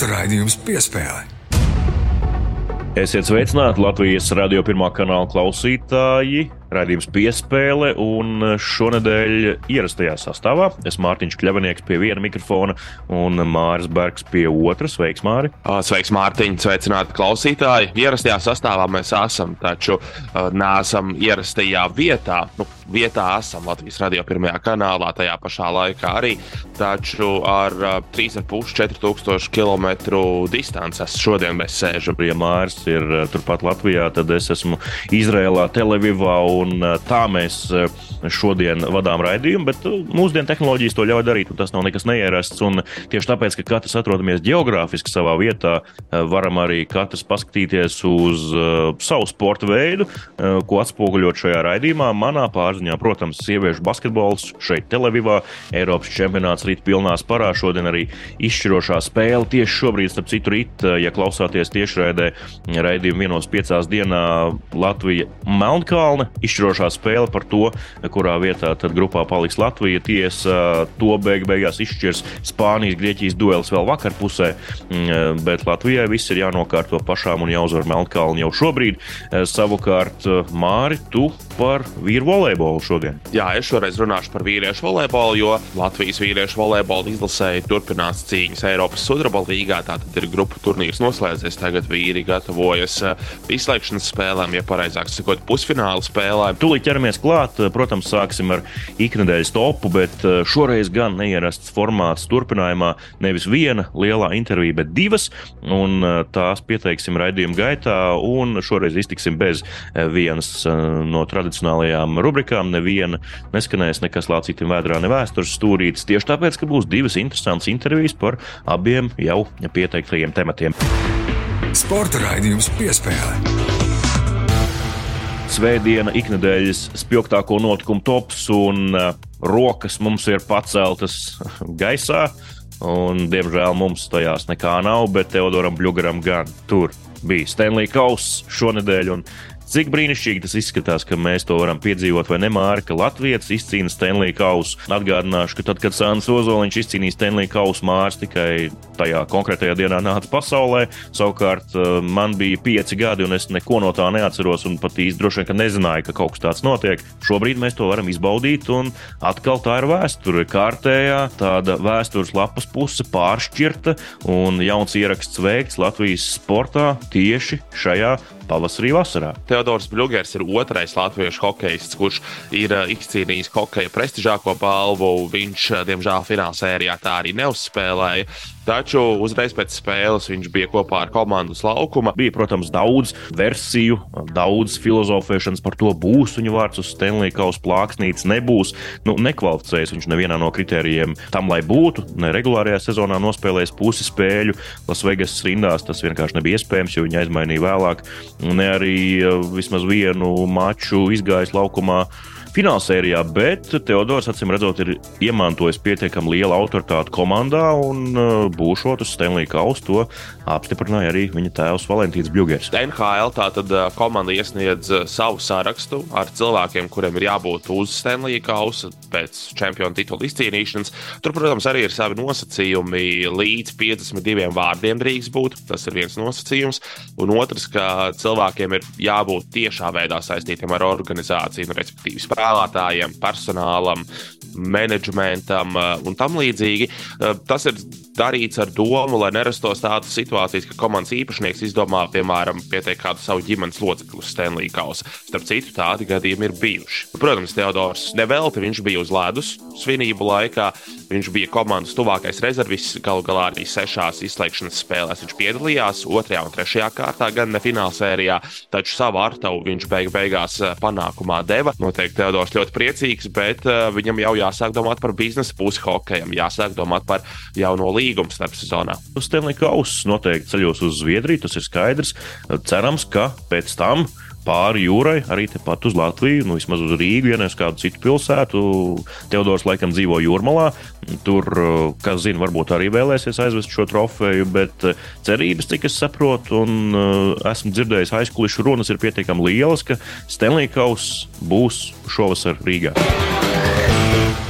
Sporta raidījums piespēle. Esiet sveicināti Latvijas radio pirmā kanāla klausītāji. Radījums piespēle, un šonadēļ ierastajā sastāvā es Mārtiņš Kļavinieks pie viena mikrofona un Māris Bergs pie otra. Sveiks, Māri! Sveiks, Mārtiņ! Sveicināti klausītāji! Ierastajā sastāvā mēs esam, taču neesam ierastajā vietā. Nu, vietā esam Latvijas radio pirmajā kanālā, tajā pašā laikā arī, taču ar 3,5-4 tūkstošu km distances šodien mēs sēžam. Ja Māris ir turpat Latvijā, tad es esmu Izrēlā, Televivā un tā mēs šodien vadām raidījumu, bet mūsdienu tehnoloģijas to ļauj darīt, un tas nav nekas neierasts. Un tieši tāpēc, ka katrs atrodamies geogrāfiski savā vietā, varam arī katrs paskatīties uz savu sporta veidu, ko atspoguļot šajā raidījumā. Manā pārziņā, protams, sieviešu basketbols šeit, Televīvā, Eiropas čempionāts rīt pilnā sparā. Šodien arī izšķirošā spēle tieši šobrīd, starp citu, rīt, ja klausāties tiešraidē raidījumu vienos piecās dienā Latvija Melnkalne izšķirošā spēle par to, kurā vietā tad grupā paliks Latvija. Tiesa to beig beigās izšķirs Spānijas, Grieķijas duels vēl vakar pusē, mm, bet Latvijai viss ir jānokārto pašām un jāuzvar Melnkalni jau šobrīd. Savukārt, Māri, tu par vīru volejbolu šodien. Jā, es šoreiz runāšu par vīriešu volejbolu, jo Latvijas vīriešu volejbola izlasēji turpinās cīņas Eiropas sudraba līgā. Tātad ir grupu turnīrs noslēdzies, tagad vīri gatavojas izslēgšanas spēlēm, ja pareizāk sakot, pusfināla spēlēm. Tūlīt ķeramies klāt. Protams, sāksim ar ikdienas topu, bet šoreiz gan neierasts formāts turpinājumā. Nevis viena lielā intervija, bet divas. Un tās pieteiksim raidījuma gaitā, šoreiz iztiksim bez vienas no tradicionālajām rubrikām. Neviena neskanēs nekas lācītam vēdrā, ne vēstures stūrītis. Tieši tāpēc, ka būs divas interesantas intervijas par abiem jau pieteiktajiem tematiem. Sporta raidījums piespēle. Svētdiena, iknedēļas spilgtāko notikumu tops un uh, rokas mums ir paceltas gaisā. Un, diemžēl mums tajās nekā nav, bet Teodoram Blugaram gan tur bija Stanley Kauss šonadēļ. Un Cik brīnišķīgi tas izskatās, ka mēs to varam piedzīvot, vai ne, Mārka, ka Latvijas izcīna Stanley kausu. Atgādināšu, ka tad, kad Sāns Ozoliņš izcīnīja Stanley kausu, Mārs tikai tajā konkrētajā dienā nāca pasaulē. Savukārt uh, man bija pieci gadi, un es neko no tā neatceros, un pat īsti droši vien, nezināju, ka kaut kas tāds notiek. Šobrīd mēs to varam izbaudīt, un atkal tā ir vēsture. Kārtējā tāda vēstures lapas puse pāršķirta, un jauns ieraksts veikts Latvijas sportā tieši šajā pavasarī, vasarā. Teodors Bļūgers ir otrais latviešu hokejists, kurš ir uh, izcīnījis hokeja prestižāko balvu. Viņš, uh, diemžēl, finālsērijā tā arī neuzspēlēja. Taču uzreiz pēc spēles viņš bija kopā ar komandu uz laukuma. Bija, protams, daudz versiju, daudz filozofēšanas par to, būs viņa vārds uz Stanley Kausa plāksnītes, nebūs. Nu, nekvalificējas viņš nevienā no kritērijiem tam, lai būtu. Ne regulārajā sezonā nospēlējis pusi spēļu Lasvegas rindās. Tas vienkārši nebija iespējams, jo viņi aizmainīja vēlāk. Ne arī vismaz vienu maču izgājis laukumā finālsērijā, bet Teodors, acīm redzot, ir iemantojis pietiekami lielu autoritāti komandā un uh, būšot uz Stanley Kausa. To apstiprināja arī viņa tēvs Valentīns Bļūgers. NHL tātad uh, komanda iesniedz uh, savu sarakstu ar cilvēkiem, kuriem ir jābūt uz Stanley Kausa pēc čempionu titula izcīnīšanas. Tur, protams, arī ir savi nosacījumi. Līdz 52 vārdiem drīkst būt. Tas ir viens nosacījums. Un otrs, ka cilvēkiem ir jābūt tiešā veidā saistītiem ar organizāciju, nu, respektīvi spēlētājiem, personālam, menedžmentam uh, un tam līdzīgi. Uh, tas ir darīts ar domu, lai nerastos tādas situācijas, ka komandas īpašnieks izdomā, piemēram, pieteikt kādu savu ģimenes locekli uz Stanley Kausa. Starp citu, tādi gadījumi ir bijuši. Protams, Teodors nevelti viņš bija uz ledus svinību laikā. Viņš bija komandas tuvākais rezervists, galu galā arī sešās izslēgšanas spēlēs. Viņš piedalījās otrajā un trešajā kārtā, gan ne finālsērijā, taču savu artavu viņš beig beigās uh, panākumā deva. Noteikti Teodors ļoti priecīgs, bet viņam jau jāsāk domāt par biznesa pusi hokejam, jāsāk domāt par jauno līgumu starp sezonā. Uz Stanley Kausa noteikti ceļos uz Zviedriju, tas ir skaidrs. Cerams, ka pēc tam pāri jūrai, arī tepat uz Latviju, nu, vismaz uz Rīgu, ja ne uz kādu citu pilsētu. Teodors laikam dzīvo jūrmalā. Tur, kas zina, varbūt arī vēlēsies aizvest šo trofeju, bet cerības, cik es saprotu, un uh, esmu dzirdējis aizkulisku runas, ir pietiekami lielas, ka Stanley Kauss būs šovasar Rīgā.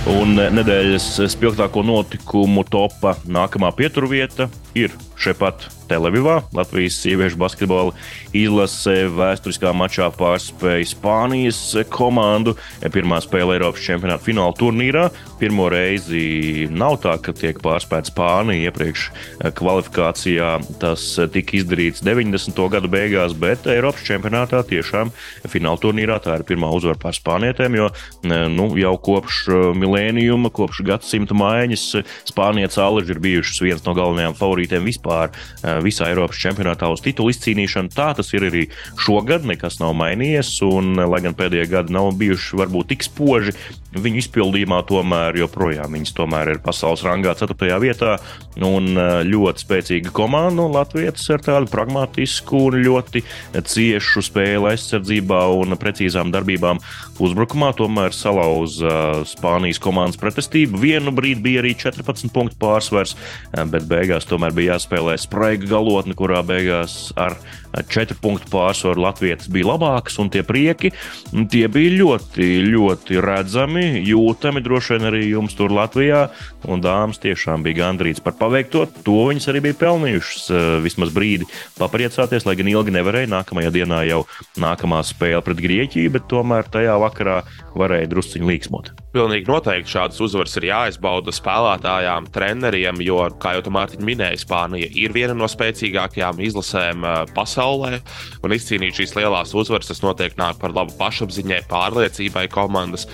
Un nedēļas spilgtāko notikumu topā nākamā pieturvieta ir šepat Televivā. Latvijas sieviešu basketbola izlase vēsturiskā mačā pārspēja Spānijas komandu. Pirmā spēle Eiropas čempionāta fināla turnīrā. Pirmo reizi nav tā, ka tiek pārspēta Spānija. Iepriekš kvalifikācijā tas tika izdarīts 90. gadu beigās, bet Eiropas čempionātā tiešām fināla turnīrā tā ir pirmā uzvara pār spānietēm, jo nu, jau kopš milēnijuma, kopš gadsimta maiņas Spānijas alaži ir bijušas viens no galvenajām favorītēm vispār visā Eiropas čempionātā uz titulu izcīnīšanu. Tā tas ir arī šogad, nekas nav mainījies, un lai gan pēdējie gadi nav bijuši varbūt tik spoži, viņu izpildījumā tomēr joprojām viņas tomēr ir pasaules rangā 4. vietā, un ļoti spēcīga komanda, un Latvijas ar tādu pragmatisku un ļoti ciešu spēli aizsardzībā un precīzām darbībām uzbrukumā tomēr salauza Spānijas komandas pretestību. Vienu brīdi bija arī 14 punktu pārsvars, bet beigās tomēr bija jāspēlē spraiga galotne, kurā beigās ar 4 punktu pārsvaru Latvijas bija labāks, un tie prieki tie bija ļoti, ļoti redzami, jūtami droši vien arī jums tur Latvijā. Un dāmas tiešām bija gandrīz par paveikto. To viņas arī bija pelnījušas vismaz brīdi papriecāties, lai gan ilgi nevarēja. Nākamajā dienā jau nākamā spēle pret Grieķiju, bet tomēr tajā vakarā varēja drusciņi līksmot. Pilnīgi noteikti šādas uzvaras ir jāizbauda spēlētājām, treneriem, jo, kā jau Mārtiņa minēja, Spānija ir viena no spēcīgākajām izlasēm pasaulē. Un izcīnīt šīs lielās uzvaras, tas noteikti nāk par labu pašapziņai, pārliecībai komandas.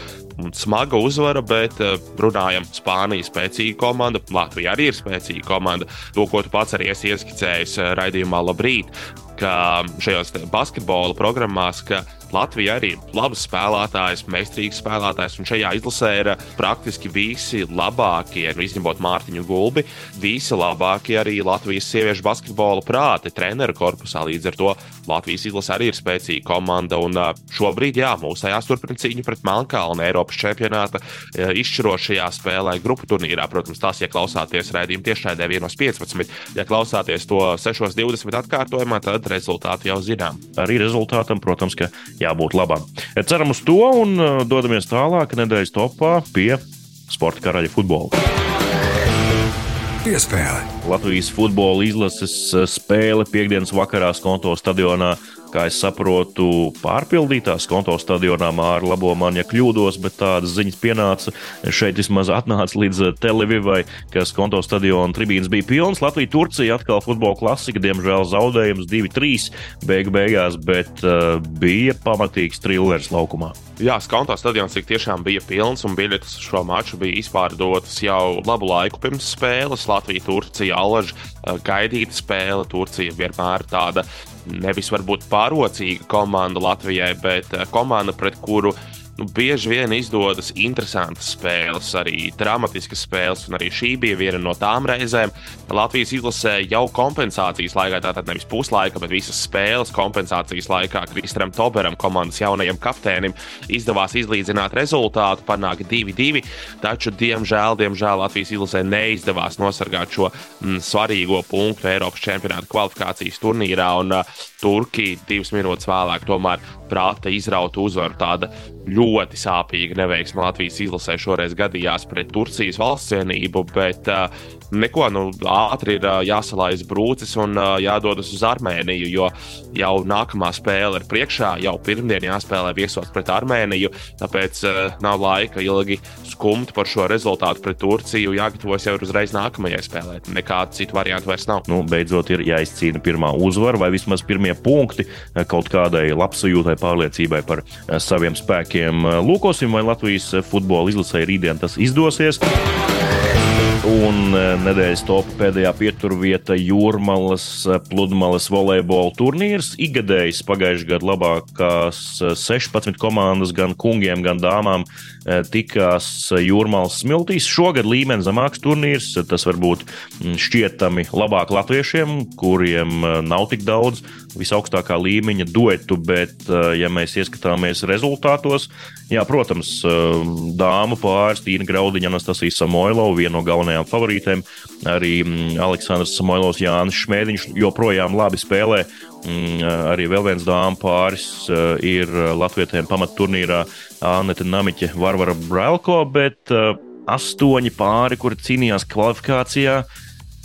Smaga uzvara, bet runājam, Spānija ir spēcīga komanda, Latvija arī ir spēcīga komanda. To, ko tu pats arī esi ieskicējis raidījumā, labrīt, ka šajos basketbola programmās, ka Latvija arī ir labs spēlētājs, meistarīgs spēlētājs, un šajā izlasē ir eh, praktiski visi labākie, nu, izņemot Mārtiņu Gulbi, visi labākie arī Latvijas sieviešu basketbola prāti, treneru korpusā. Līdz ar to Latvijas izlase arī ir spēcīga komanda, un eh, šobrīd, jā, mūsējās turpina cīņu pret Melnkalnu Eiropas čempionāta eh, izšķirošajā spēlē grupu turnīrā. Protams, tas, ja klausāties raidījumu tiešraidē 1.15, ja klausāties to 6.20 atkārtojumā, tad rezultātu jau zinām. Arī rezultātam, protams, ka jābūt labam. Ceram uz to un uh, dodamies tālāk nedēļas topā pie sporta karaļa futbola. Piespēle. Latvijas futbola izlases uh, spēle piekdienas vakarā Skonto stadionā kā es saprotu, pārpildītās konto stadionā ar labo man, ja kļūdos, bet tādas ziņas pienāca. Šeit vismaz atnāca līdz eh, Televivai, kas konto stadiona tribīnas bija pilns. Latvija, Turcija atkal futbola klasika, diemžēl zaudējums 2-3 beigu beigās, bet uh, bija pamatīgs trillers laukumā. Jā, Skonto stadions tiešām bija pilns, un biļetes uz šo maču bija izpārdotas jau labu laiku pirms spēles. Latvija, Turcija, Alaža eh, gaidīta spēle. Turcija vienmēr tāda nevis varbūt pārocīga komanda Latvijai, bet eh, komanda, pret kuru nu, bieži vien izdodas interesantas spēles, arī dramatiskas spēles, un arī šī bija viena no tām reizēm. Latvijas izlasē jau kompensācijas laikā, tātad nevis puslaika, bet visas spēles kompensācijas laikā Kristram Toberam, komandas jaunajam kapteinim, izdevās izlīdzināt rezultātu, panākt 2-2, taču, diemžēl, diemžēl Latvijas izlasē neizdevās nosargāt šo mm, svarīgo punktu Eiropas čempionāta kvalifikācijas turnīrā, un uh, Turkija divas minūtes vēlāk tomēr prāta izrauta uzvaru. Tāda ļoti sāpīga neveiksme Latvijas izlasē šoreiz gadījās pret Turcijas valsts cienību, bet uh, neko, nu, ātri ir jāsalaiz brūcis un jādodas uz Armēniju, jo jau nākamā spēle ir priekšā, jau pirmdien jāspēlē viesos pret Armēniju, tāpēc nav laika ilgi skumt par šo rezultātu pret Turciju, jāgatavojas jau uzreiz nākamajai spēlē. Nekādu citu variantu vairs nav. Nu, beidzot, ir jāizcīna pirmā uzvara vai vismaz pirmie punkti kaut kādai labsajūtai, pārliecībai par saviem spēkiem. Lūkosim, vai Latvijas futbola izlasē rītdien tas izdosies. Un e, nedēļas top pēdējā pieturvieta Jūrmālas e, pludmales volejbola turnīrs. Igadējis pagājušajā gadā labākās 16 e, komandas, gan kungiem, gan dāmām, tikās Jūrmālas smiltīs. Šogad līmenis zemāks turnīrs. Tas varbūt šķietami labāk latviešiem, kuriem nav tik daudz visaugstākā līmeņa duetu, bet, ja mēs ieskatāmies rezultātos, jā, protams, dāmu pāris Tīna Graudiņa, Anastasija Samoilova, viena no galvenajām favorītēm. Arī mm, Aleksandrs Samoilovs, Jānis Šmēdiņš joprojām labi spēlē. Mm, arī vēl viens dāmas pāris ir Latvijiem pamatturnīrā Anita Namiķa, Varvara Brelko, bet astoņi pāri, kuri cīnījās kvalifikācijā.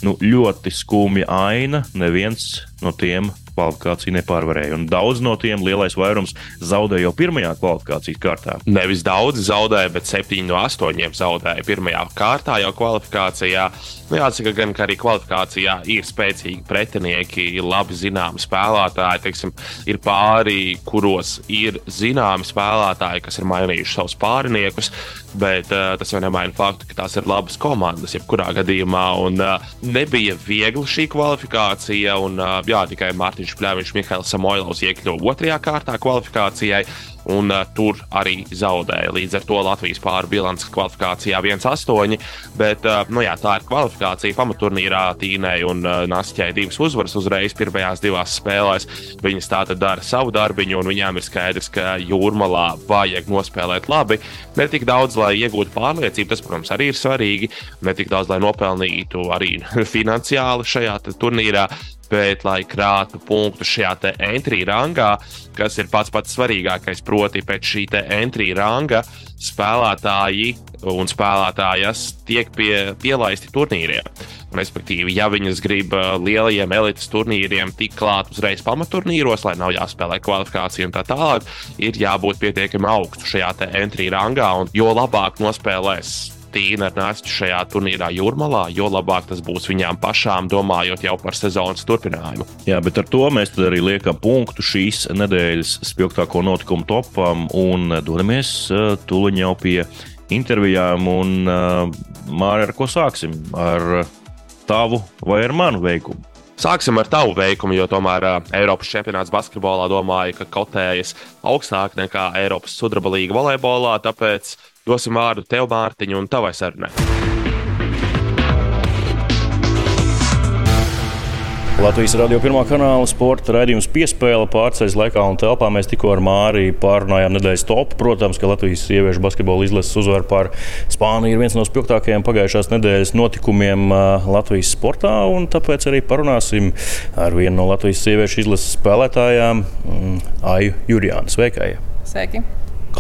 nu, ļoti skumja aina. Neviens no tiem kvalifikāciju nepārvarēja. Un daudz no tiem lielais vairums zaudēja jau pirmajā kvalifikācijas kārtā. Nevis daudz zaudēja, bet septiņi no astoņiem zaudēja pirmajā kārtā jau kvalifikācijā. Nu, jāsaka, gan arī kvalifikācijā ir spēcīgi pretinieki, labi zināmi spēlētāji. Teiksim, ir pāri, kuros ir zināmi spēlētāji, kas ir mainījuši savus pāriniekus, bet uh, tas jau nemaina faktu, ka tās ir labas komandas jebkurā gadījumā. Un, uh, nebija viegli šī kvalifikācija, un uh, jā, tikai Mārtiņš Pļāviņš, Mihails Samoilovs iekļuva otrajā kārtā kvalifikācijai un uh, tur arī zaudēja. Līdz ar to Latvijas pāri bilances kvalifikācijā 1-8. Bet uh, nu, jā, tā ir kvalifikācija pamaturnīrā Tīnai un uh, Nāsķai divas uzvaras uzreiz pirmajās divās spēlēs. Viņas tā tad dara savu darbiņu, un viņām ir skaidrs, ka jūrmalā vajag nospēlēt labi. Ne tik daudz, lai iegūtu pārliecību, tas, protams, arī ir svarīgi. Ne tik daudz, lai nopelnītu arī finansiāli šajā turnīrā, bet lai krātu punktu šajā entry rangā, kas ir pats pats svarīgākais. Proti, pēc šī entry ranga spēlētāji un spēlētājas tiek pie, pielaisti turnīriem. Respektīvi, ja viņas grib uh, lielajiem elites turnīriem tikt klāt uzreiz pamaturnīros, lai nav jāspēlē kvalifikācija un tā tālāk, ir jābūt pietiekami augstu šajā entry rangā. Un jo labāk nospēlēs Tīna ar Nāstu šajā turnīrā jūrmalā, jo labāk tas būs viņām pašām, domājot jau par sezonas turpinājumu. Jā, bet ar to mēs arī liekam punktu šīs nedēļas spilgtāko notikumu topam un dodamies uh, tūlīt jau pie intervijām. Un, uh, Mārķis, ar ko sāksim? Ar tavu vai ar manu veikumu? Sāksim ar tavu veikumu, jo tomēr uh, Eiropas čempionāts basketbolā domāju, ka kotējas augstāk nekā Eiropas sudraba līga volejbolā. Tāpēc Dosim vārdu tev, Mārtiņ, un tavai sarunai. Latvijas radio pirmā kanāla sporta raidījums piespēle pārceļas laikā un telpā. Mēs tikko ar Māriju pārunājām nedēļas topu. Protams, ka Latvijas sieviešu basketbola izlases uzvara pār Spāniju ir viens no spilgtākajiem pagājušās nedēļas notikumiem Latvijas sportā. Tāpēc arī parunāsim ar vienu no Latvijas sieviešu izlases spēlētājām, mm, Aju Jurijānu. Sveikai! Sveiki!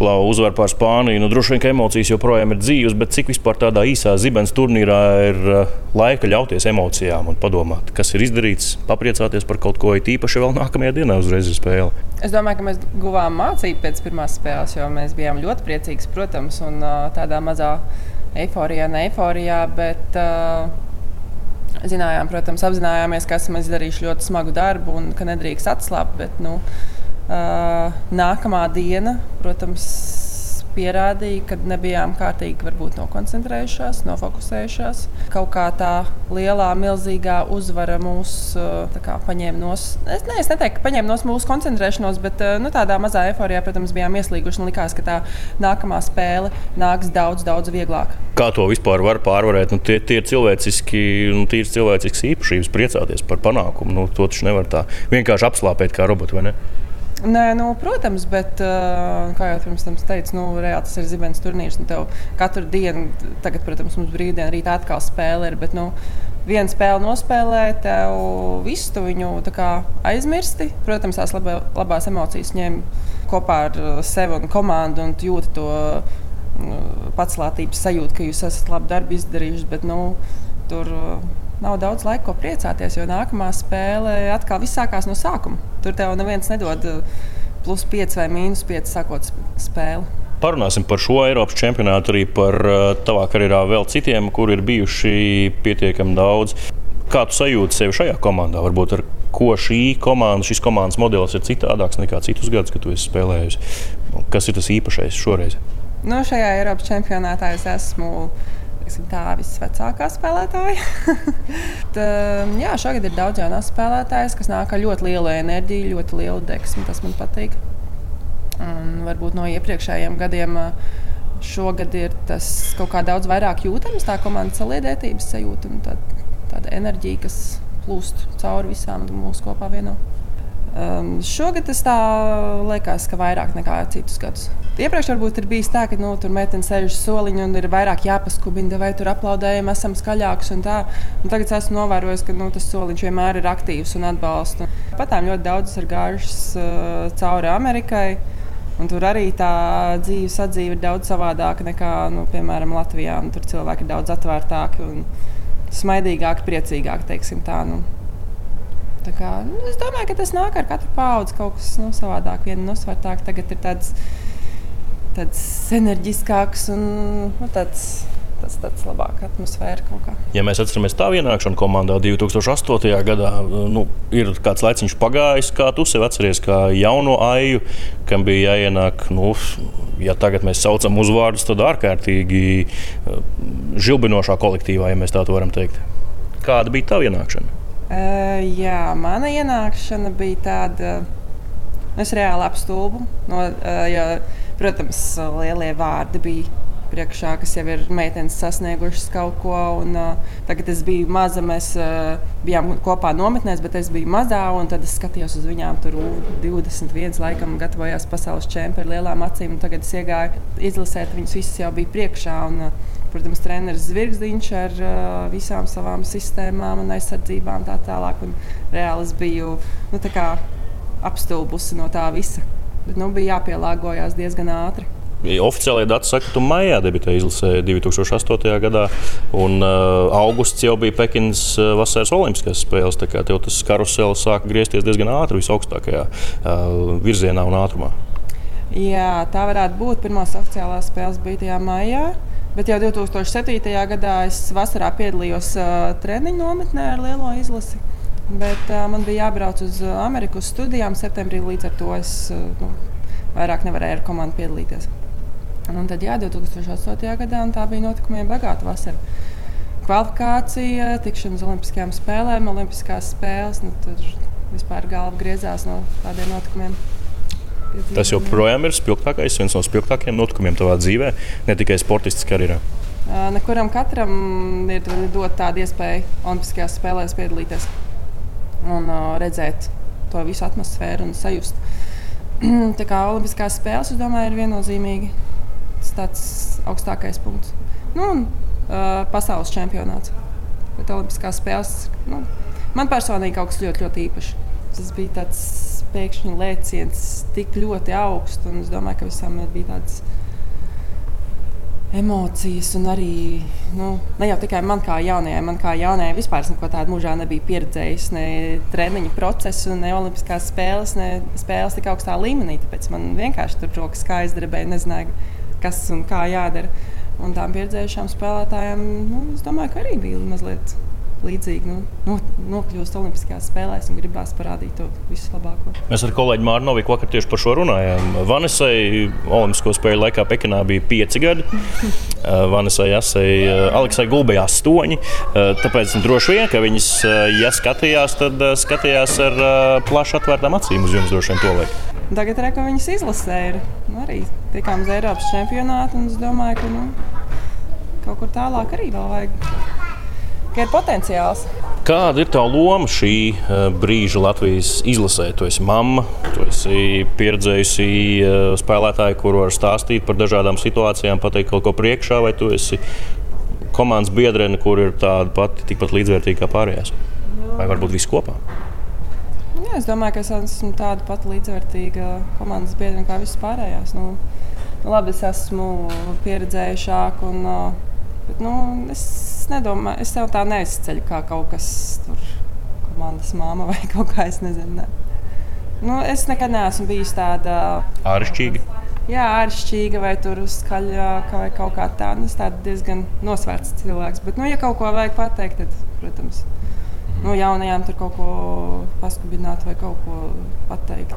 Klau uzvar pār Spāniju. Nu, droši vien, ka emocijas joprojām ir dzīves, bet cik vispār tādā īsā zibens turnīrā ir uh, laika ļauties emocijām un padomāt, kas ir izdarīts, papriecāties par kaut ko īpaši vēl nākamajā dienā uzreiz ir spēle. Es domāju, ka mēs guvām mācību pēc pirmās spēles, jo mēs bijām ļoti priecīgi, protams, un tādā mazā eiforijā, ne eiforijā. Bet, uh, Zinājām, protams, apzinājāmies, ka esam izdarījuši ļoti smagu darbu un ka nedrīkst atslābt. Bet, nu, Uh, nākamā diena, protams, pierādīja, ka nebijām kārtīgi varbūt, nokoncentrējušās, nofokusējušās. Kaut kā tā lielā, milzīgā uzvara mūs kā, paņēma no es, ne, es neteiktu, ka paņēma no mūsu koncentrēšanos, bet nu, tādā mazā eforijā, protams, bijām ieslīguši un likās, ka tā nākamā spēle nāks daudz, daudz vieglāk. Kā to vispār var pārvarēt? Nu, tie, tie ir cilvēciski, nu, tīri cilvēcisks īpašības, priecāties par panākumu. Nu, to taču nevar tā vienkārši apslāpēt kā robotu, vai ne? Nē, nu, protams, bet, kā jau pirms tam teicu, nu, reāli tas ir zibens turnīrs. Tev katru dienu, tagad, protams, mums brīvdiena rītā atkal spēle ir. Bet, nu, Viena spēle nospēlē, tev visu tu viņu aizmirsti. Protams, tās labā, labās emocijas ņem kopā ar sevi un komandu un jūti to nu, pacēlības sajūtu, ka jūs esat labu darbu izdarījuši. Bet, nu, tur nav daudz laika, ko priecāties, jo nākamā spēle atkal viss sākās no sākuma. Tur tev neviens nedod uh, plus 5 vai mīnus 5 sākot spēli. Parunāsim par šo Eiropas čempionātu, arī par uh, tavā karjerā vēl citiem, kur ir bijuši pietiekami daudz. Kā tu sajūti sevi šajā komandā? Varbūt ar ko šī komanda, šis komandas modelis ir citādāks nekā citus gadus, kad tu esi spēlējis. Kas ir tas īpašais šoreiz? Nu, šajā Eiropas čempionātā es esmu teiksim, tā visvecākā spēlētāja. Tā, jā, šogad ir daudz jaunās spēlētājas, kas nāk ar ļoti lielu enerģiju, ļoti lielu deksmu. Tas man patīk. Un varbūt no iepriekšējiem gadiem šogad ir tas kaut kā daudz vairāk jūtams, tā komandas saliedētības sajūta un tā, tāda enerģija, kas plūst cauri visām mūsu kopā vienā. Um, šogad tas tā liekas, ka vairāk nekā citus gadus. Iepriekš varbūt ir bijis tā, ka nu, tur meitene sēž uz soliņa un ir vairāk jāpaskubina, vai tur aplaudējam, esam skaļāks. Un tā. un tagad esmu novērojis, ka nu, tas soliņš vienmēr ir aktīvs un atbalsta. Patām ļoti daudz ir gājušas uh, cauri Amerikai. Un tur arī tā dzīves atdzīve ir daudz savādāka nekā, nu, piemēram, Latvijā. Un tur cilvēki ir daudz atvērtāki. Un, smaidīgāki, priecīgāki, teiksim tā. Nu. Tā kā, nu, es domāju, ka tas nāk ar katru paudzi kaut kas nu, savādāk, viena nosvērtāk. Tagad ir tāds, tāds enerģiskāks un nu, tāds tas tāds labāks atmosfēra kaut kā. Ja mēs atceramies tā ienākšanu komandā 2008. gadā, nu, ir kāds laiciņš pagājis, kā tu sev atceries, kā jauno aiju, kam bija jāienāk. Nu, ja tagad mēs saucam uzvārdus, tad ārkārtīgi eh, žilbinošā kolektīvā, ja mēs tā varam teikt. Kāda bija tava ienākšana? Uh, jā, mana ienākšana bija tāda. Es reāli apstulbu. No, uh, jo, protams, lielie vārdi bija priekšā, kas jau ir meitenes sasniegušas kaut ko. Un, uh, tagad es biju maza, mēs uh, bijām kopā nometnēs, bet es biju mazā. Tad es skatījos uz viņām, tur 21, laikam, gatavojās pasaules čempionu ar lielām acīm. Tagad es iegāju izlasēt, viņas visas jau bija priekšā. Un, uh, protams, treneris Zvirgzdiņš ar uh, visām savām sistēmām un aizsardzībām tā tālāk. Un reāli es biju nu, apstulbusi no tā visa. Bet nu, bija jāpielāgojas diezgan ātri. Oficiālajie dati saka, ka tu maijā debitēji izlasē 2008. gadā, un uh, augusts jau bija Pekinas uh, vasaras olimpiskās spēles. Tā kā tev tas karusels sāka griezties diezgan ātri, visaugstākajā uh, virzienā un ātrumā. Jā, tā varētu būt. Pirmās oficiālās spēles bija tajā maijā. Bet jau 2007. gadā es vasarā piedalījos uh, treniņu nometnē ar lielo izlasi. Bet uh, man bija jābrauc uz Ameriku uz studijām septembrī, līdz ar to es uh, nu, vairāk nevarēju ar komandu piedalīties. Un tad, jā, 2008. gadā tā bija notikumiem bagāta vasara. Kvalifikācija, tikšana uz Olimpiskajām spēlēm, Olimpiskās spēles. Nu, tur vispār galva griezās no tādiem notikumiem. Tas joprojām ir spilgtākais, viens no spilgtākajiem notikumiem tavā dzīvē, ne tikai sportistiskā karjerā. Nekuram katram ir dot tāda iespēja Olimpiskajās spēlēs piedalīties un uh, redzēt to visu atmosfēru un sajust. Tā kā Olimpiskās spēles, es domāju, ir viennozīmīgi tas tāds augstākais punkts. Nu, un uh, pasaules čempionāts. Bet Olimpiskās spēles nu, man personīgi kaut kas ļoti, ļoti īpašs. Tas bija tāds pēkšņi lēciens, tik ļoti augsts, es domāju, ka visam bija tādas emocijas, un arī nu, ne jau tikai man kā jaunajai, man kā jaunajai vispār neko tādu mūžā nebija pieredzējis. Ne treniņu procesu, ne olimpiskās spēles, ne spēles tik augstā līmenī. Tāpēc man vienkārši tur rokas kā aizdarbēja, nezināju, kas un kā jādara. Un tām pieredzējušām spēlētājām, nu, es domāju, ka arī bija mazliet līdzīgi nu, no, nokļūst Olimpiskajās spēlēs un gribās parādīt to vislabāko. Mēs ar kolēģi Mārnu Noviku vakar tieši par šo runājām. Vanesai Olimpisko spēļu laikā Pekinā bija pieci gadi. Vanesai Jasai, Aleksai Gulbei astoņi. Tāpēc nu, droši vien, ka viņas, ja skatījās, tad skatījās ar plaši atvērtām acīm uz jums droši vien to laiku. Tagad reka viņas izlasēja. Nu, arī tikām uz Eiropas čempionātu un es domāju, ka nu, kaut kur tālāk arī vēl vajag ka ir potenciāls. Kāda ir tā loma šī uh, brīža Latvijas izlasē? Tu esi mamma, tu esi pieredzējusi uh, spēlētāja, kur var stāstīt par dažādām situācijām, pateikt kaut ko priekšā, vai tu esi komandas biedrene, kur ir tāda pati tikpat līdzvērtīga kā pārējās? Vai varbūt viss kopā? Es domāju, ka es esmu tāda pati līdzvērtīga komandas biedrene kā visas pārējās. Nu, labi, es esmu pieredzējušāka un Bet, nu, es nedomāju, es tev tā neizceļu kā kaut kas tur, komandas māma vai kaut kā es nezinu. Ne. Nu, es nekad neesmu bijis tāda āršķirīga. Jā, āršķirīga vai tur skaļāka vai kaut kā tāda. Es tādu diezgan nosvērts cilvēks. Bet, nu, ja kaut ko vajag pateikt, tad, protams, nu, jaunajām tur kaut ko paskubināt vai kaut ko pateikt.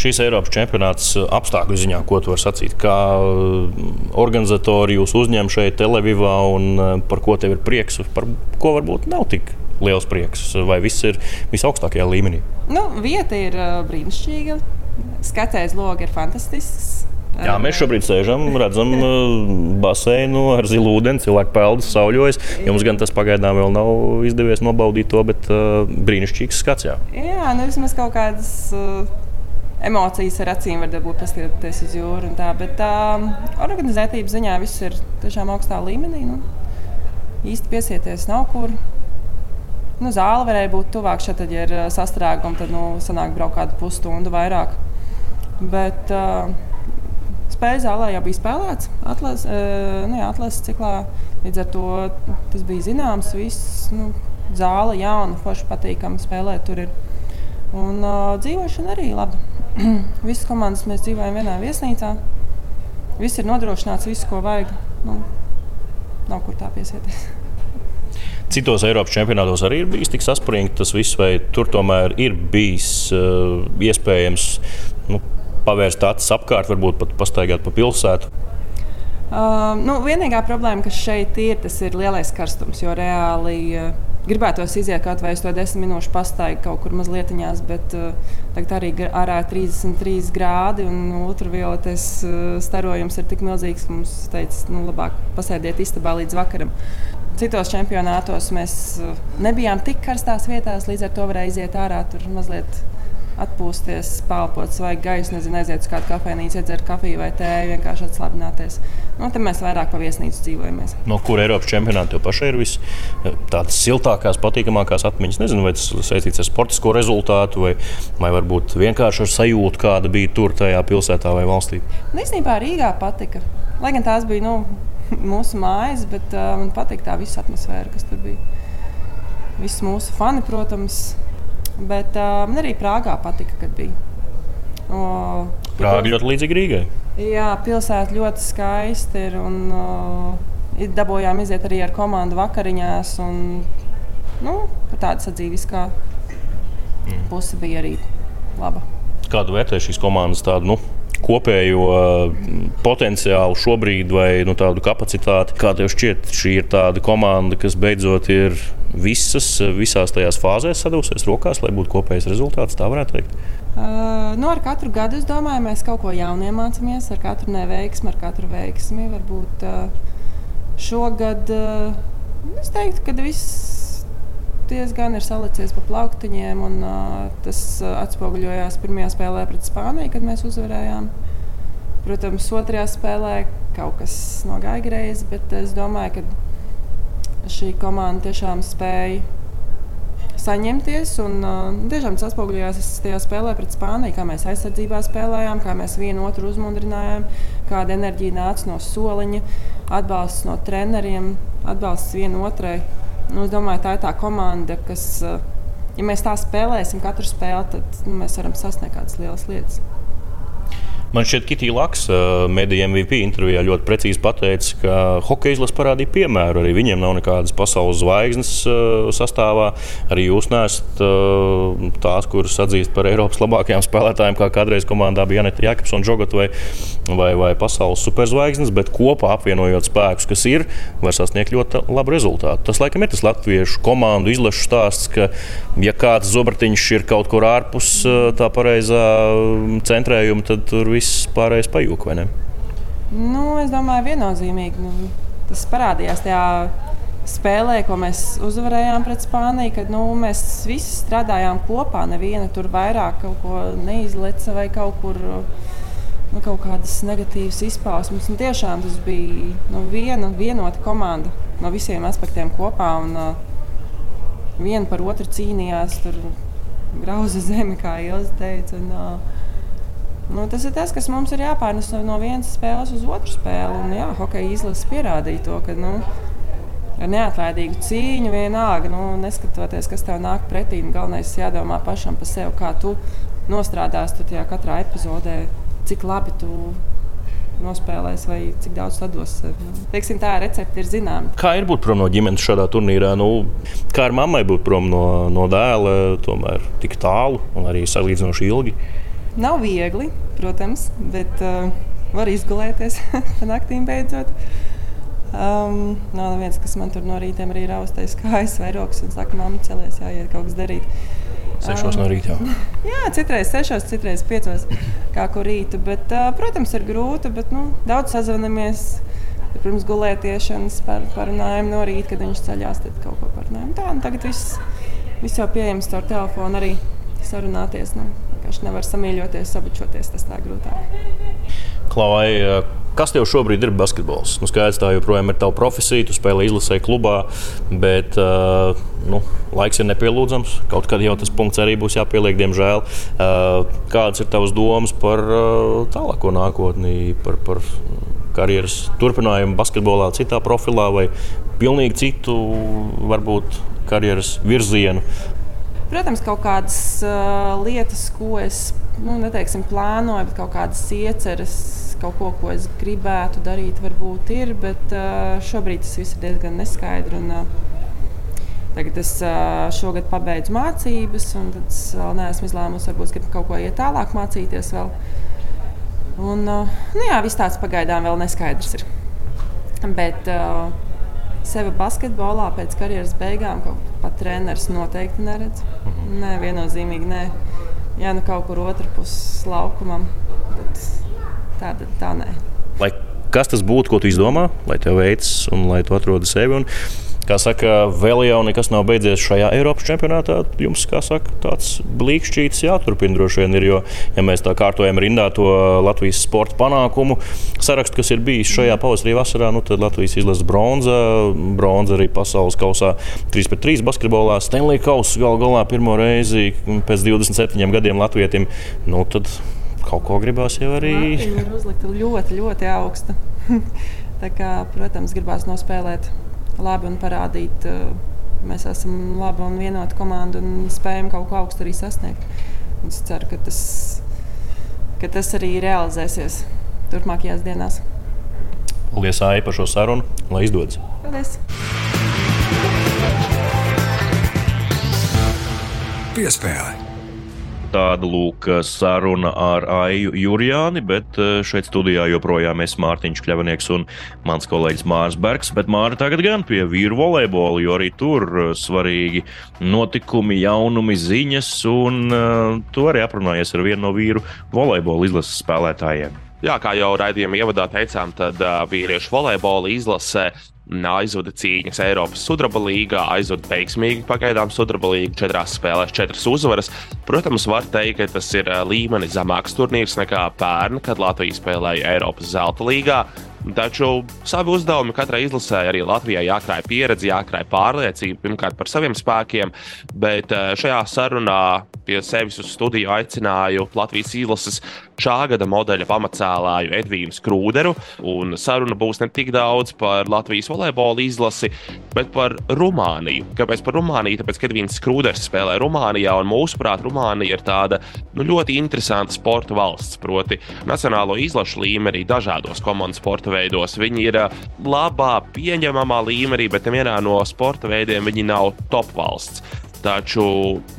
Šīs Eiropas čempionāts uh, apstākļu ziņā, ko tu vari sacīt? Kā uh, organizatori jūs uzņem šeit, Televīvā, un uh, par ko tev ir prieks, par ko varbūt nav tik liels prieks, vai viss ir visaugstākajā līmenī? Nu, vieta ir brīnišķīga. Skatējs logs ir fantastisks. Jā, mēs šobrīd sēžam, redzam baseinu ar zilu ūdeni, cilvēku peldas, sauļojas. Jums gan tas pagaidām vēl nav izdevies nobaudīt to, bet uh, brīnišķīgs skats. Jā, jā nu vismaz kaut kādas. Uh, emocijas ar acīm var dabūt, paskatoties uz jūru. Tā, bet tā organizētības ziņā viss ir tiešām augstā līmenī. Nu, īsti piesieties nav kur. Nu, zāle varēja būt tuvāk šeit, ja ir sastrēgumi, tad nu, sanāk braukt kādu pusstundu vairāk. Bet, uh, spēļu zālē jau bija spēlēts atlases, nu, jā, atlases ciklā. Līdz ar to tas bija zināms. Viss, nu, zāle jauna, forši patīkami spēlēt. Tur ir. Un uh, dzīvošana arī laba. Visas komandas mēs dzīvojam vienā viesnīcā. Viss ir nodrošināts, viss, ko vajag. Nu, nav kur tā piesieties. Citos Eiropas čempionātos arī ir bijis tik saspringts tas viss, vai tur tomēr ir bijis uh, iespējams nu, pavērst acis apkārt, varbūt pat pastaigāt pa pilsētu. Uh, nu, vienīgā problēma, kas šeit ir, tas ir lielais karstums. Jo reāli uh, gribētos iziet kaut vai uz to desmit minūšu pastaigu kaut kur mazlietiņās, bet uh, tagad arī ārā ir 33 grādi un ultravioletes uh, starojums ir tik milzīgs, ka mums teica, nu, labāk pasēdiet istabā līdz vakaram. Citos čempionātos mēs uh, nebijām tik karstās vietās, līdz ar to varēja iziet ārā tur mazliet atpūsties, pelpot svaigu gaisu, nezinu, aiziet uz kādu kafejnīcu, iedzert kafiju vai tēju, vienkārši atslābināties. Nu, tad mēs vairāk pa viesnīcu dzīvojamies. No kur Eiropas čempionāta tev pašai ir vis tādas siltākās, patīkamākās atmiņas? Nezinu, vai tas saistīts ar sportisko rezultātu, vai, vai varbūt vienkārši ar sajūtu, kāda bija tur tajā pilsētā vai valstī. Nu, īstenībā Rīgā patika. Lai gan tās bija nu, mūsu mājas, bet uh, man patīk tā visa atmosfēra, kas tur bija. Visi mūsu fani, protams, Bet uh, man arī Prāgā patika, kad bija. O, Prāga ļoti līdzīga Rīgai. Jā, pilsēta ļoti skaista ir. Un, uh, dabūjām iziet arī ar komandu vakariņās. Un, nu, tāda sadzīviskā mm. puse bija arī laba. Kādu vērtē šīs komandas tādu? Nu? Kopējo potenciālu šobrīd, vai nu, tādu kapacitāti. Kā tev šķiet, šī ir tāda komanda, kas beidzot ir visas, visās tajās fāzēs sadūsies rokās, lai būtu kopējs rezultāts. Tā varētu teikt. Uh, nu, ar katru gadu es domāju, mēs kaut ko jaunu iemācāmies, ar katru neveiksmi, ar katru veiksmi. Varbūt uh, šogad uh, es teiktu, ka viss diezgan ir salicies pa plauktiņiem, un uh, tas atspoguļojās pirmajā spēlē pret Spāniju, kad mēs uzvarējām. Protams, otrajā spēlē kaut kas nogāja greizi, bet es domāju, ka šī komanda tiešām spēja saņemties. Un, uh, tiešām tas atspoguļojās tajā spēlē pret Spāniju, kā mēs aizsardzībā spēlējām, kā mēs vienu otru uzmundrinājām, kāda enerģija nāca no soliņa, atbalsts no treneriem, atbalsts vienotrai. Nu, es domāju, tā ir tā komanda, kas, uh, ja mēs tā spēlēsim katru spēli, tad nu, mēs varam sasniegt kādas lielas lietas. Man šķiet, Kitija Laks, mediju MVP intervijā ļoti precīzi pateica, ka hokeja izlase parādīja piemēru. Arī viņiem nav nekādas pasaules zvaigznes sastāvā. Arī jūs neesat tās, kuras atzīst par Eiropas labākajām spēlētājiem, kā kādreiz komandā bija Janita Jakobsona, Džogot vai, vai, vai pasaules superzvaigznes, bet kopā apvienojot spēkus, kas ir, var sasniegt ļoti labu rezultātu. Tas, laikam, ir tas latviešu komandu izlašu stāsts, ka, ja kāds zobratiņš ir kaut kur ārpus tā pareizā centrējuma, tad tur viss viss pārējais pajūg, vai ne? Nu, es domāju, viennozīmīgi. Nu, tas parādījās tajā spēlē, ko mēs uzvarējām pret Spāniju, kad nu, mēs visi strādājām kopā. Neviena tur vairāk kaut ko neizleca vai kaut kur. Nu, kaut kādas negatīvas izpausmes. Nu, tiešām tas bija nu, viena vienota komanda no visiem aspektiem kopā. Un, uh, viena par otru cīnījās, tur grauza zemi, kā Ilza teica. Un, uh, Nu, tas ir tas, kas mums ir jāpārnes no vienas spēles uz otru spēli. Un, jā, hokeja izlase pierādīja to, ka nu, ar neatlaidīgu cīņu vienalga, nu, neskatoties, kas tev nāk pretī, nu, galvenais ir jādomā pašam par sevi, kā tu nostrādāsi tajā katrā epizodē, cik labi tu nospēlēs, vai cik daudz dos. Nu, teiksim, tā recepte ir zināma. Kā ir būt prom no ģimenes šādā turnīrā? Nu, kā ar mammai būt prom no, no dēla, tomēr tik tālu un arī salīdzinoši ilgi? Nav viegli, protams, bet uh, var izgulēties naktīm beidzot. Um, nav viens, kas man tur no rīta arī raustais kājas vai rokas un saka, mamma, celies, jāiet kaut kas darīt. Sešos um, no rīta jau. Jā, citreiz sešos, citreiz piecos, kā kur rītu. Bet, uh, protams, ir grūti, bet nu, daudz sazvanamies. Pirms gulētiešanas par, parunājam no rīta, kad viņš ceļās, tad kaut ko parunājam. Tā, nu, tagad viss, viss jau pieejams caur telefonu arī sarunāties. Nu vienkārši nevar samīļoties, sabučoties. Tas tā grūtāk. Klavai, kas tev šobrīd ir basketbols? Nu, skaidrs, tā joprojām ir tava profesija, tu spēlē izlasē klubā, bet uh, nu, laiks ir nepielūdzams. Kaut kad jau tas punkts arī būs jāpieliek, diemžēl. Uh, kādas ir tavas domas par uh, tālāko nākotni, par, par karjeras turpinājumu basketbolā, citā profilā vai pilnīgi citu, varbūt karjeras virzienu? Protams, kaut kādas uh, lietas, ko es nu, neteiksim, plānoju, bet kaut kādas ieceres, kaut ko, ko es gribētu darīt, varbūt ir. Bet uh, šobrīd tas viss ir diezgan neskaidrs. Un, uh, tagad es uh, šogad pabeidzu mācības, un tad es vēl neesmu izlēmusi, varbūt gribu kaut ko iet tālāk mācīties. Vēl. Un, uh, nu jā, viss tāds pagaidām vēl neskaidrs ir. Bet uh, sevi basketbolā pēc karjeras beigām pat treneris noteikti neredz. Mhm. Nē, viennozīmīgi nē. Jā, nu kaut kur otrpus laukumam. Bet tā, tā nē. Lai kas tas būtu, ko tu izdomā, lai tev veicas un lai tu atrodi sevi. Un Kā saka, vēl jau nekas nav beidzies šajā Eiropas čempionātā. Jums, kā saka, tāds blīkšķītis jāturpina droši vien ir. Jo, ja mēs tā kārtojam rindā to Latvijas sporta panākumu sarakstu, kas ir bijis šajā pavasarī, vasarā, nu, tad Latvijas izlases bronza, bronza arī pasaules kausā 3 pret 3 basketbolā, Stanley Kausa gal galā pirmo reizi pēc 27 gadiem Latvijam. Nu, tad kaut ko gribās jau arī. Tā ir uzlikta ļoti, ļoti augsta. Kā, protams, gribās nospēlēt labi un parādīt, uh, mēs esam laba un vienota komanda un spējam kaut ko augstu arī sasniegt. Un es ceru, ka tas, ka tas arī realizēsies turpmākajās dienās. Paldies, Aija, par šo sarunu, lai izdodas. Paldies! Piespēle! Tāda lūk saruna ar Aiju Jurijāni, bet eh, šeit studijā joprojām es Mārtiņš Kļavnieks un mans kolēģis Mārs Bergs. Bet Māra tagad gan pie vīru volejbola, jo arī tur eh, svarīgi notikumi, jaunumi, ziņas, un uh, tu arī aprunājies ar vienu no vīru volejbola izlases spēlētājiem. Jā, kā jau raidījuma ievadā teicām, tad uh, vīriešu volejbola izlase aizvada cīņas Eiropas sudraba līgā, aizvada veiksmīgi pagaidām sudraba līgu, četrās spēlēs, četras uzvaras. Protams, var teikt, ka tas ir līmenis zemāks turnīrs nekā pērn, kad Latvija spēlēja Eiropas zelta līgā. Taču savi uzdevumi katrai izlasē arī Latvijai jākrāj pieredze, jākrāj pārliecība pirmkārt par saviem spēkiem, bet šajā sarunā pie sevis uz studiju aicināju Latvijas izlases šā gada modeļa pamatcēlāju Edvīnu Skrūderu. Saruna būs ne tik daudz par Latvijas volejbola izlasi, bet par Rumāniju. Kāpēc par Rumāniju? Tāpēc, ka Edvīns Skrūders spēlē Rumānijā, un mūsuprāt, Rumānija ir tāda nu, ļoti interesanta sporta valsts. Proti, nacionālo izlašu līmenī, dažādos komandu sporta veidos. Viņi ir labā, pieņemamā līmenī, bet vienā no sporta veidiem viņi nav top valsts. Taču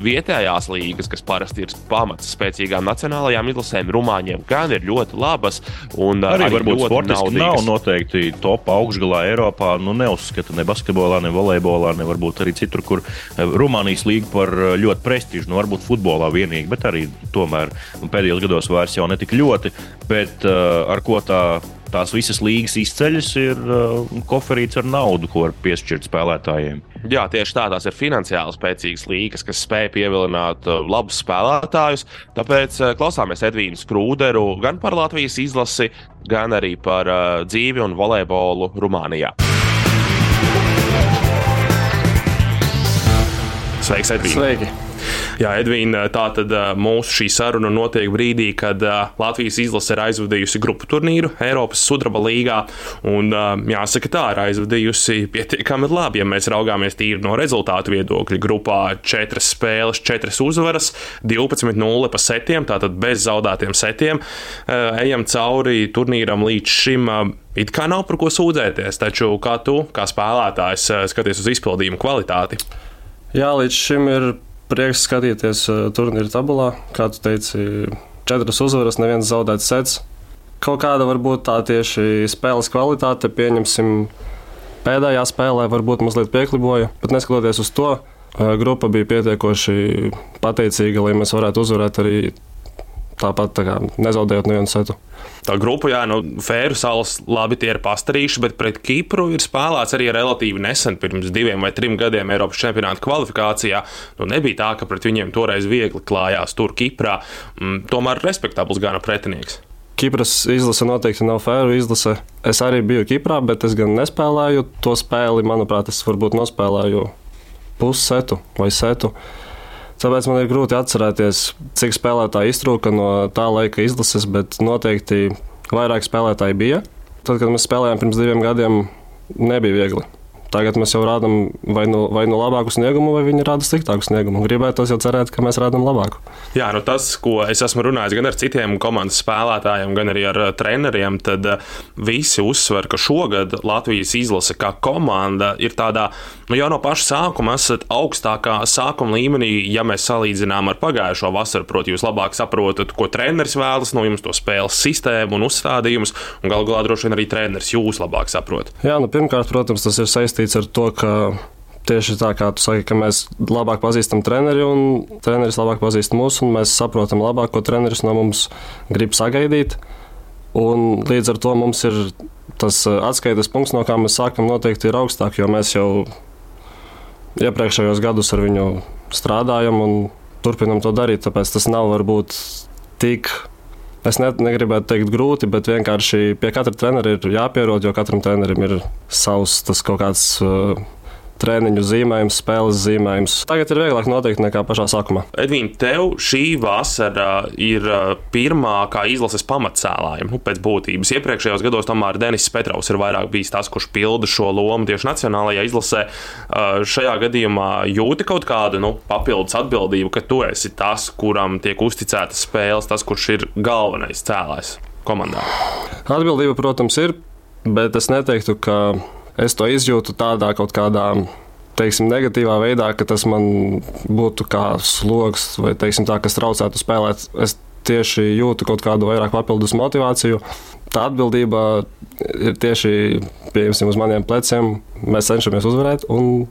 vietējās līgas, kas parasti ir pamats spēcīgām nacionālajām izlasēm, Rumāņiem gan ir ļoti labas. Arī, arī varbūt sportiski nav noteikti top augšgalā Eiropā. Nu, neuzskata ne basketbolā, ne volejbolā, ne varbūt arī citur, kur eh, Rumānijas līga par eh, ļoti prestižu. Nu, varbūt futbolā vienīgi, bet arī tomēr pēdējos gados vairs jau ne tik ļoti. Bet uh, ar ko tā tās visas līgas izceļas, ir uh, koferīts ar naudu, ko var piešķirt spēlētājiem. Jā, tieši tā, tās ir finansiāli spēcīgas līgas, kas spēj pievilināt uh, labus spēlētājus. Tāpēc uh, klausāmies Edvīnu Skrūderu gan par Latvijas izlasi, gan arī par uh, dzīvi un volejbolu Rumānijā. Sveiks, Edvīna! Sveiki! Jā, Edvīna, tā tad mūsu šī saruna notiek brīdī, kad Latvijas izlase ir aizvadījusi grupu turnīru Eiropas sudraba līgā. Un, jāsaka, tā ir aizvadījusi pietiekami labi, ja mēs raugāmies tīri no rezultātu viedokļa. Grupā četras spēles, četras uzvaras, 12-0 pa setiem, tātad bez zaudētiem setiem. Ejam cauri turnīram līdz šim. It kā nav par ko sūdzēties, taču kā tu, kā spēlētājs, skaties uz izpildījumu kvalitāti? Jā, līdz šim ir prieks skatīties uh, turnīra tabulā. Kā tu teici, četras uzvaras, neviens zaudēts sets. Kaut kāda varbūt tā tieši spēles kvalitāte, pieņemsim, pēdējā spēlē varbūt mazliet piekliboja, bet neskatoties uz to, uh, grupa bija pietiekoši pateicīga, lai mēs varētu uzvarēt arī tāpat tā kā, nezaudējot nevienu setu. Tā grupa, jā, nu, Fēru salas labi tie ir pastarījuši, bet pret Kipru ir spēlēts arī relatīvi nesen, pirms diviem vai trim gadiem Eiropas čempionāta kvalifikācijā. Nu, nebija tā, ka pret viņiem toreiz viegli klājās tur Kiprā. Mm, tomēr respektabls gana pretinieks. Kipras izlase noteikti nav fēra izlase. Es arī biju Kiprā, bet es gan nespēlēju to spēli. Manuprāt, es varbūt nospēlēju pussetu vai setu. Tāpēc man ir grūti atcerēties, cik spēlētāji iztrūka no tā laika izlases, bet noteikti vairāk spēlētāji bija. Tad, kad mēs spēlējām pirms diviem gadiem, nebija viegli. Tagad mēs jau rādām vai nu, vai nu labāku sniegumu, vai viņi rāda sliktāku sniegumu. Gribētu jau cerēt, ka mēs rādām labāku. Jā, nu tas, ko es esmu runājis gan ar citiem komandas spēlētājiem, gan arī ar uh, treneriem, tad uh, visi uzsver, ka šogad Latvijas izlase kā komanda ir tādā, nu jau no paša sākuma esat augstākā sākuma līmenī, ja mēs salīdzinām ar pagājušo vasaru. Proti, jūs labāk saprotat, ko treneris vēlas no jums, to spēles sistēmu un uzstādījumus, un galu galā droši vien arī treneris jūs labāk saprot. Jā, nu pirmkārt, protams, tas ir saistīts saistīts ar to, ka tieši tā kā tu saki, ka mēs labāk pazīstam treneri un treneris labāk pazīst mūs, un mēs saprotam labāk, ko treneris no mums grib sagaidīt. Un līdz ar to mums ir tas uh, atskaites punkts, no kā mēs sākam, noteikti ir augstāk, jo mēs jau iepriekšējos gadus ar viņu strādājam un turpinam to darīt. Tāpēc tas nav varbūt tik Es ne, negribētu teikt grūti, bet vienkārši pie katra trenera ir jāpierod, jo katram trenerim ir savs kaut kāds. Uh, treniņu zīmējums, spēles zīmējums. Tagad ir vieglāk noteikt nekā pašā sākumā. Edvīna, tev šī vasara ir uh, pirmā kā izlases pamatcēlājuma nu, pēc būtības. Iepriekšējos gados tomēr Denis Petrovs ir vairāk bijis tas, kurš pilda šo lomu tieši nacionālajā izlasē. Uh, šajā gadījumā jūti kaut kādu nu, papildus atbildību, ka tu esi tas, kuram tiek uzticētas spēles, tas, kurš ir galvenais cēlājs komandā. Atbildība, protams, ir, bet es neteiktu, ka es to izjūtu tādā kaut kādā. Teiksim, negatīvā veidā, ka tas man būtu kā sloks, vai teiksim, tā, kas traucētu spēlēt. Es tieši jūtu kaut kādu vairāk papildus motivāciju. Tā atbildība ir tieši pieņemsim uz maniem pleciem. Mēs cenšamies uzvarēt, un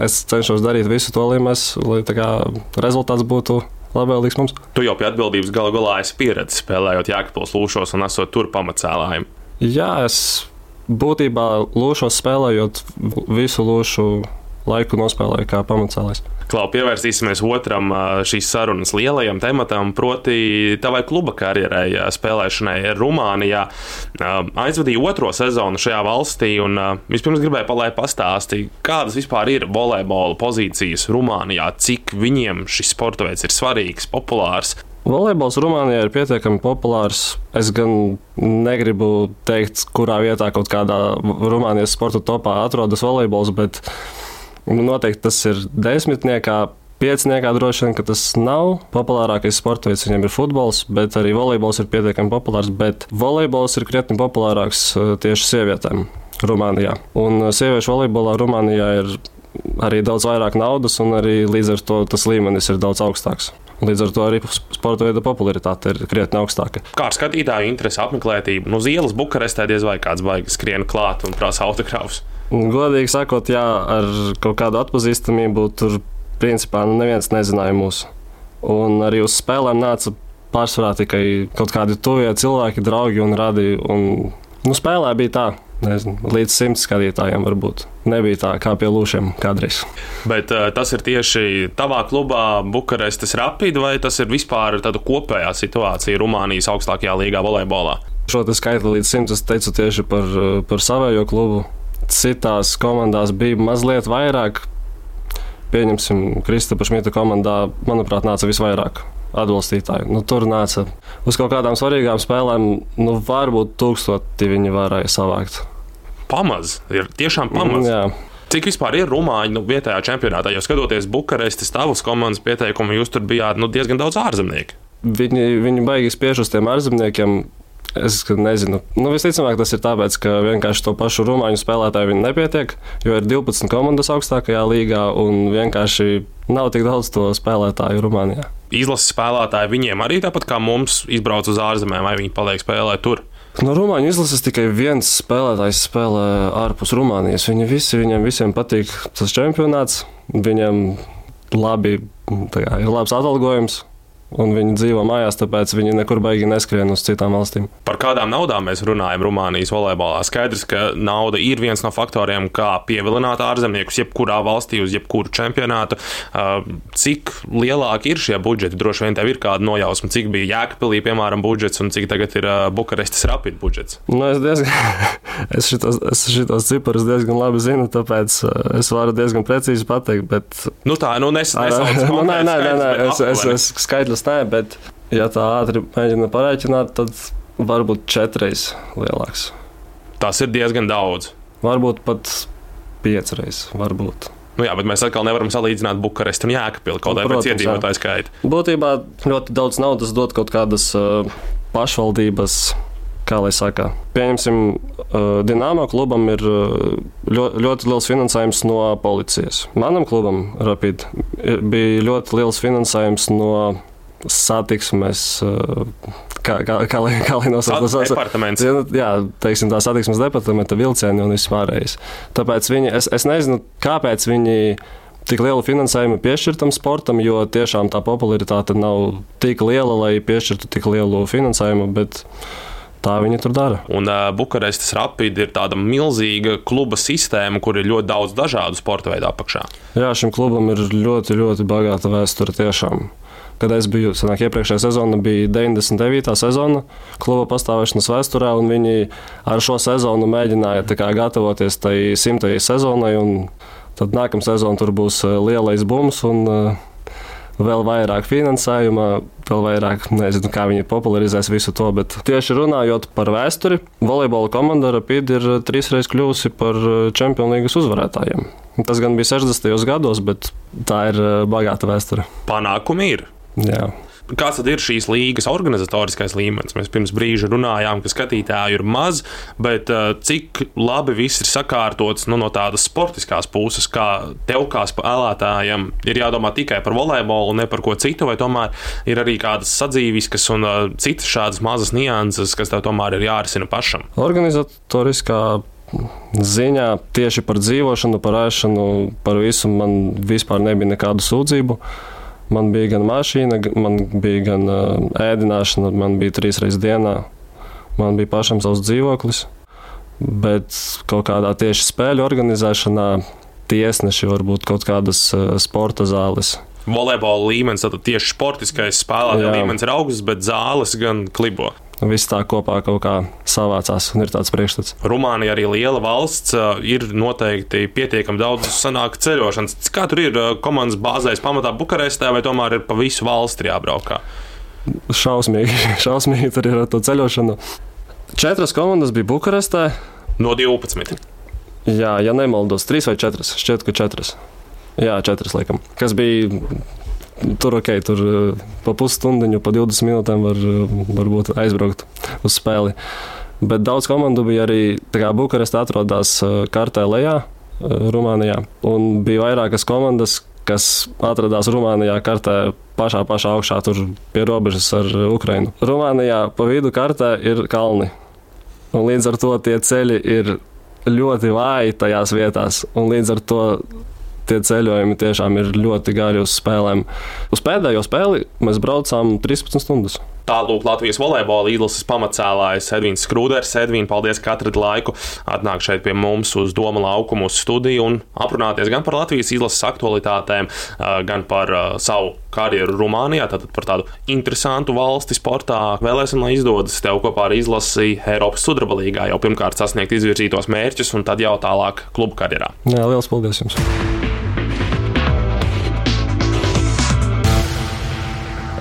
es cenšos darīt visu to, lai, mēs, lai kā, rezultāts būtu labvēlīgs mums. Tu jau pie atbildības gala galā esi pieredzējis spēlējot Jēkabūras lūšos un esot tur pamatcēlājiem. Jā, es būtībā lūšos spēlējot visu lūšu laiku nospēlēju kā pamatcēlājs. Klau, pievērsīsimies otram šīs sarunas lielajam tematam, proti, tavai kluba karjerai, spēlēšanai Rumānijā. Aizvadīja otro sezonu šajā valstī, un vispirms gribēju palēt pastāstīt, kādas vispār ir volejbola pozīcijas Rumānijā, cik viņiem šis sporta veids ir svarīgs, populārs. Volejbols Rumānijā ir pietiekami populārs. Es gan negribu teikt, kurā vietā kaut kādā Rumānijas sporta topā atrodas volejbols, bet noteikti tas ir desmitniekā. Pieciniekā droši vien, ka tas nav populārākais sports veids. Viņam ir futbols, bet arī volejbols ir pietiekami populārs. Bet volejbols ir krietni populārāks eh, tieši sievietēm Rumānijā. Un eh, sieviešu volejbolā Rumānijā ir arī daudz vairāk naudas, un arī līdz ar to tas līmenis ir daudz augstāks. Līdz ar to arī sporta veida popularitāte ir krietni augstāka. Kā skatītāju interesi apmeklētību? No nu, ielas Bukarestē diez vai kāds baigs skrien klāt un prasa autogrāfus. Godīgi sakot, jā, ar kaut kādu atpazīstamību tur principā nu, neviens nezināja mūsu. Un arī uz spēlēm nāca pārsvarā tikai kaut kādi tuvie cilvēki, draugi un radi. Un, nu, spēlē bija tā nezinu, līdz simts skatītājiem varbūt. Nebija tā kā pie lūšiem kādreiz. Bet uh, tas ir tieši tavā klubā, Bukarestes Rapid, vai tas ir vispār tāda kopējā situācija Rumānijas augstākajā līgā volejbolā? Šo skaitli līdz simts es teicu tieši par, par savējo klubu. Citās komandās bija mazliet vairāk. Pieņemsim, Kristapa Šmita komandā, manuprāt, nāca visvairāk atbalstītāji. Nu, tur nāca uz kaut kādām svarīgām spēlēm, nu, varbūt tūkstoti viņi varēja savākt pamaz. Ir tiešām pamaz. Jā. Cik vispār ir rumāņi nu, vietējā čempionātā? Jo skatoties Bukarestes tavas komandas pieteikumu, jūs tur bijāt nu, diezgan daudz ārzemnieku. Viņi, viņi baigi spiež uz tiem ārzemniekiem. Es nezinu, nu, visticamāk, tas ir tāpēc, ka vienkārši to pašu rumāņu spēlētāju nepietiek, jo ir 12 komandas augstākajā līgā un vienkārši nav tik daudz to spēlētāju Rumānijā. Izlases spēlētāji viņiem arī tāpat kā mums izbrauc uz ārzemēm, vai viņi paliek spēlēt tur? No Rumāņu izlases tikai viens spēlētājs spēlē ārpus Rumānijas. Viņi visi, viņiem visiem patīk tas čempionāts. Viņiem labi, kā, ir labs atalgojums. Un viņi dzīvo mājās, tāpēc viņi nekur baigi neskrien uz citām valstīm. Par kādām naudām mēs runājam Rumānijas volejbolā? Skaidrs, ka nauda ir viens no faktoriem, kā pievilināt ārzemniekus jebkurā valstī uz jebkuru čempionātu. Uh, cik lielāki ir šie budžeti? Droši vien tev ir kāda nojausma, cik bija Jēkabīlī, piemēram, budžets un cik tagad ir uh, Bukarestas rapid budžets. Nu, es diezgan, es šitos, es šitos ciparus diezgan labi zinu, tāpēc uh, es varu diezgan precīzi pateikt. Bet... Nu tā, nu nes, nesauc nu, nē, nē, nē, nē, es, es, es skaidrs nē, bet ja tā ātri mēģina parēķināt, tad varbūt četras lielāks. Tas ir diezgan daudz. Varbūt pat piecreiz. Varbūt. Nu jā, bet mēs atkal nevaram salīdzināt Bukarestu un Jēkabili kaut kādā Protams, jā. iedzīvotāju skaita. Būtībā ļoti daudz naudas dod kaut kādas uh, pašvaldības. Kā lai saka, pieņemsim, uh, Dienāmo klubam ir uh, ļoti, liels finansējums no policijas. Manam klubam, Rapid, bija ļoti liels finansējums no satiksmes. Uh, kā, kā, kā, lai, kā lai nosauc departaments. Jā, nu, Jā, teiksim, tā satiksmes departamenta vilcieni un viss pārējais. Tāpēc viņi, es, es nezinu, kāpēc viņi tik lielu finansējumu piešķir tam sportam, jo tiešām tā popularitāte nav tik liela, lai piešķirtu tik lielu finansējumu. Bet tā viņi tur dara. Un uh, Bukarestas rapid ir tāda milzīga kluba sistēma, kur ir ļoti daudz dažādu sporta veidu apakšā. Jā, šim klubam ir ļoti, ļoti bagāta vēsture tiešām. Kad es biju senāk, iepriekšējā sezona bija 99. sezona kluba pastāvēšanas vēsturē, un viņi ar šo sezonu mēģināja kā gatavoties tai simtajai sezonai. Tad nākamā sezona tur būs eh, lielais bums un eh, vēl vairāk finansējuma, vēl vairāk, nezinu, kā viņi popularizēs visu to. Bet tieši runājot par vēsturi, volejbola komanda Rapid ir trīsreiz kļuvusi par Champions League uzvarētājiem. Tas gan bija 60. gados, bet tā ir eh, bagāta vēsture. Panākumi ir. Jā. Kāds tad ir šīs līgas organizatoriskais līmenis? Mēs pirms brīža runājām, ka skatītāju ir maz, bet uh, cik labi viss ir sakārtots nu, no tādas sportiskās puses, kā tev kā spēlētājam ir jādomā tikai par volejbolu, ne par ko citu, vai tomēr ir arī kādas sadzīviskas un uh, citas šādas mazas nianses, kas tev tomēr ir jārisina pašam. Organizatoriskā ziņā tieši par dzīvošanu, par ēšanu, par visu man vispār nebija nekādu sūdzību. Man bija gan mašīna, man bija gan uh, ēdināšana, man bija trīs reizes dienā, man bija pašam savs dzīvoklis. Bet kaut kādā tieši spēļu organizēšanā tiesneši varbūt kaut kādas uh, sporta zāles. Volejbola līmenis, tad tieši sportiskais spēlētāju Jā. līmenis ir augsts, bet zāles gan klibo. Viss tā kopā kaut kā savācās un ir tāds priekšstats. Rumānija arī liela valsts, ir noteikti pietiekami daudz sanāk ceļošanas. Kā tur ir komandas bāzēs pamatā Bukarestē, vai tomēr ir pa visu valsti jābraukā? Šausmīgi, šausmīgi tur ir ar to ceļošanu. Četras komandas bija Bukarestē. No 12. Jā, ja nemaldos, trīs vai četras. Šķiet, ka četras. Jā, četras laikam. Kas bija tur ok, tur eh, pa pusstundiņu, pa 20 minūtēm var eh, varbūt aizbraukt uz spēli. Bet daudz komandu bija arī Bukarestā atrodas eh, kartē lejā, Rumānijā. Un bija vairākas komandas, kas atradās Rumānijā kartē pašā, pašā augšā, tur pie robežas ar Ukrajinu. Rumānijā pa vidu kartē ir kalni. Un līdz ar to tie ceļi ir ļoti vāji tajās vietās. Un līdz ar to tie ceļojumi tiešām ir ļoti gari uz spēlēm. Uz pēdējo spēli mēs braucām 13 stundas. Tālāk Latvijas volejbola izlases pamatcēlājs Edvins Skrūders. Edvins, paldies, ka atradi laiku atnākt šeit pie mums uz Doma laukumu uz studiju un aprunāties gan par Latvijas izlases aktualitātēm, gan par savu karjeru Rumānijā, tātad par tādu interesantu valsti sportā. Vēlēsim, lai izdodas tev kopā ar izlasi Eiropas sudraba līgā jau pirmkārt sasniegt izvirzītos mērķus un tad jau tālāk klubu karjerā. Jā, liels paldies jums!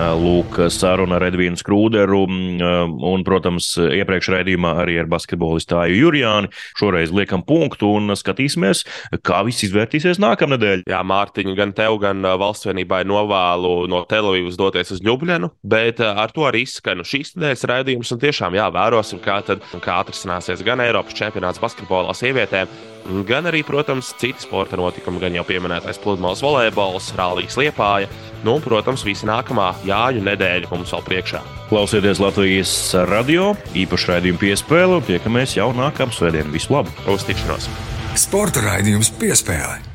Lūk, saruna ar Edvīnu Skrūderu un, protams, iepriekš raidījumā arī ar basketbolistu Tāju Jurjāni. Šoreiz liekam punktu un skatīsimies, kā viss izvērtīsies nākamnedēļ. Jā, Mārtiņa, gan tev, gan uh, valsts vienībai novēlu no Telavīvas doties uz Ljubļanu, bet ar to arī izskan šīs nedēļas raidījums. Un tiešām, jā, vērosim, kā, tad, kā atrisināsies gan Eiropas čempionāts basketbolā sievietēm, gan arī, protams, citi sporta notikumi, gan jau pieminētais pludmales volejbols, rallijas liepāja. Nu, un, protams, visa nākamā jāņu nedēļa mums vēl priekšā. Klausieties Latvijas radio, īpaši raidījumu piespēli un tiekamies jau nākamā svētdienā. Visu labu! Uz tikšanos! Sporta raidījums piespēle.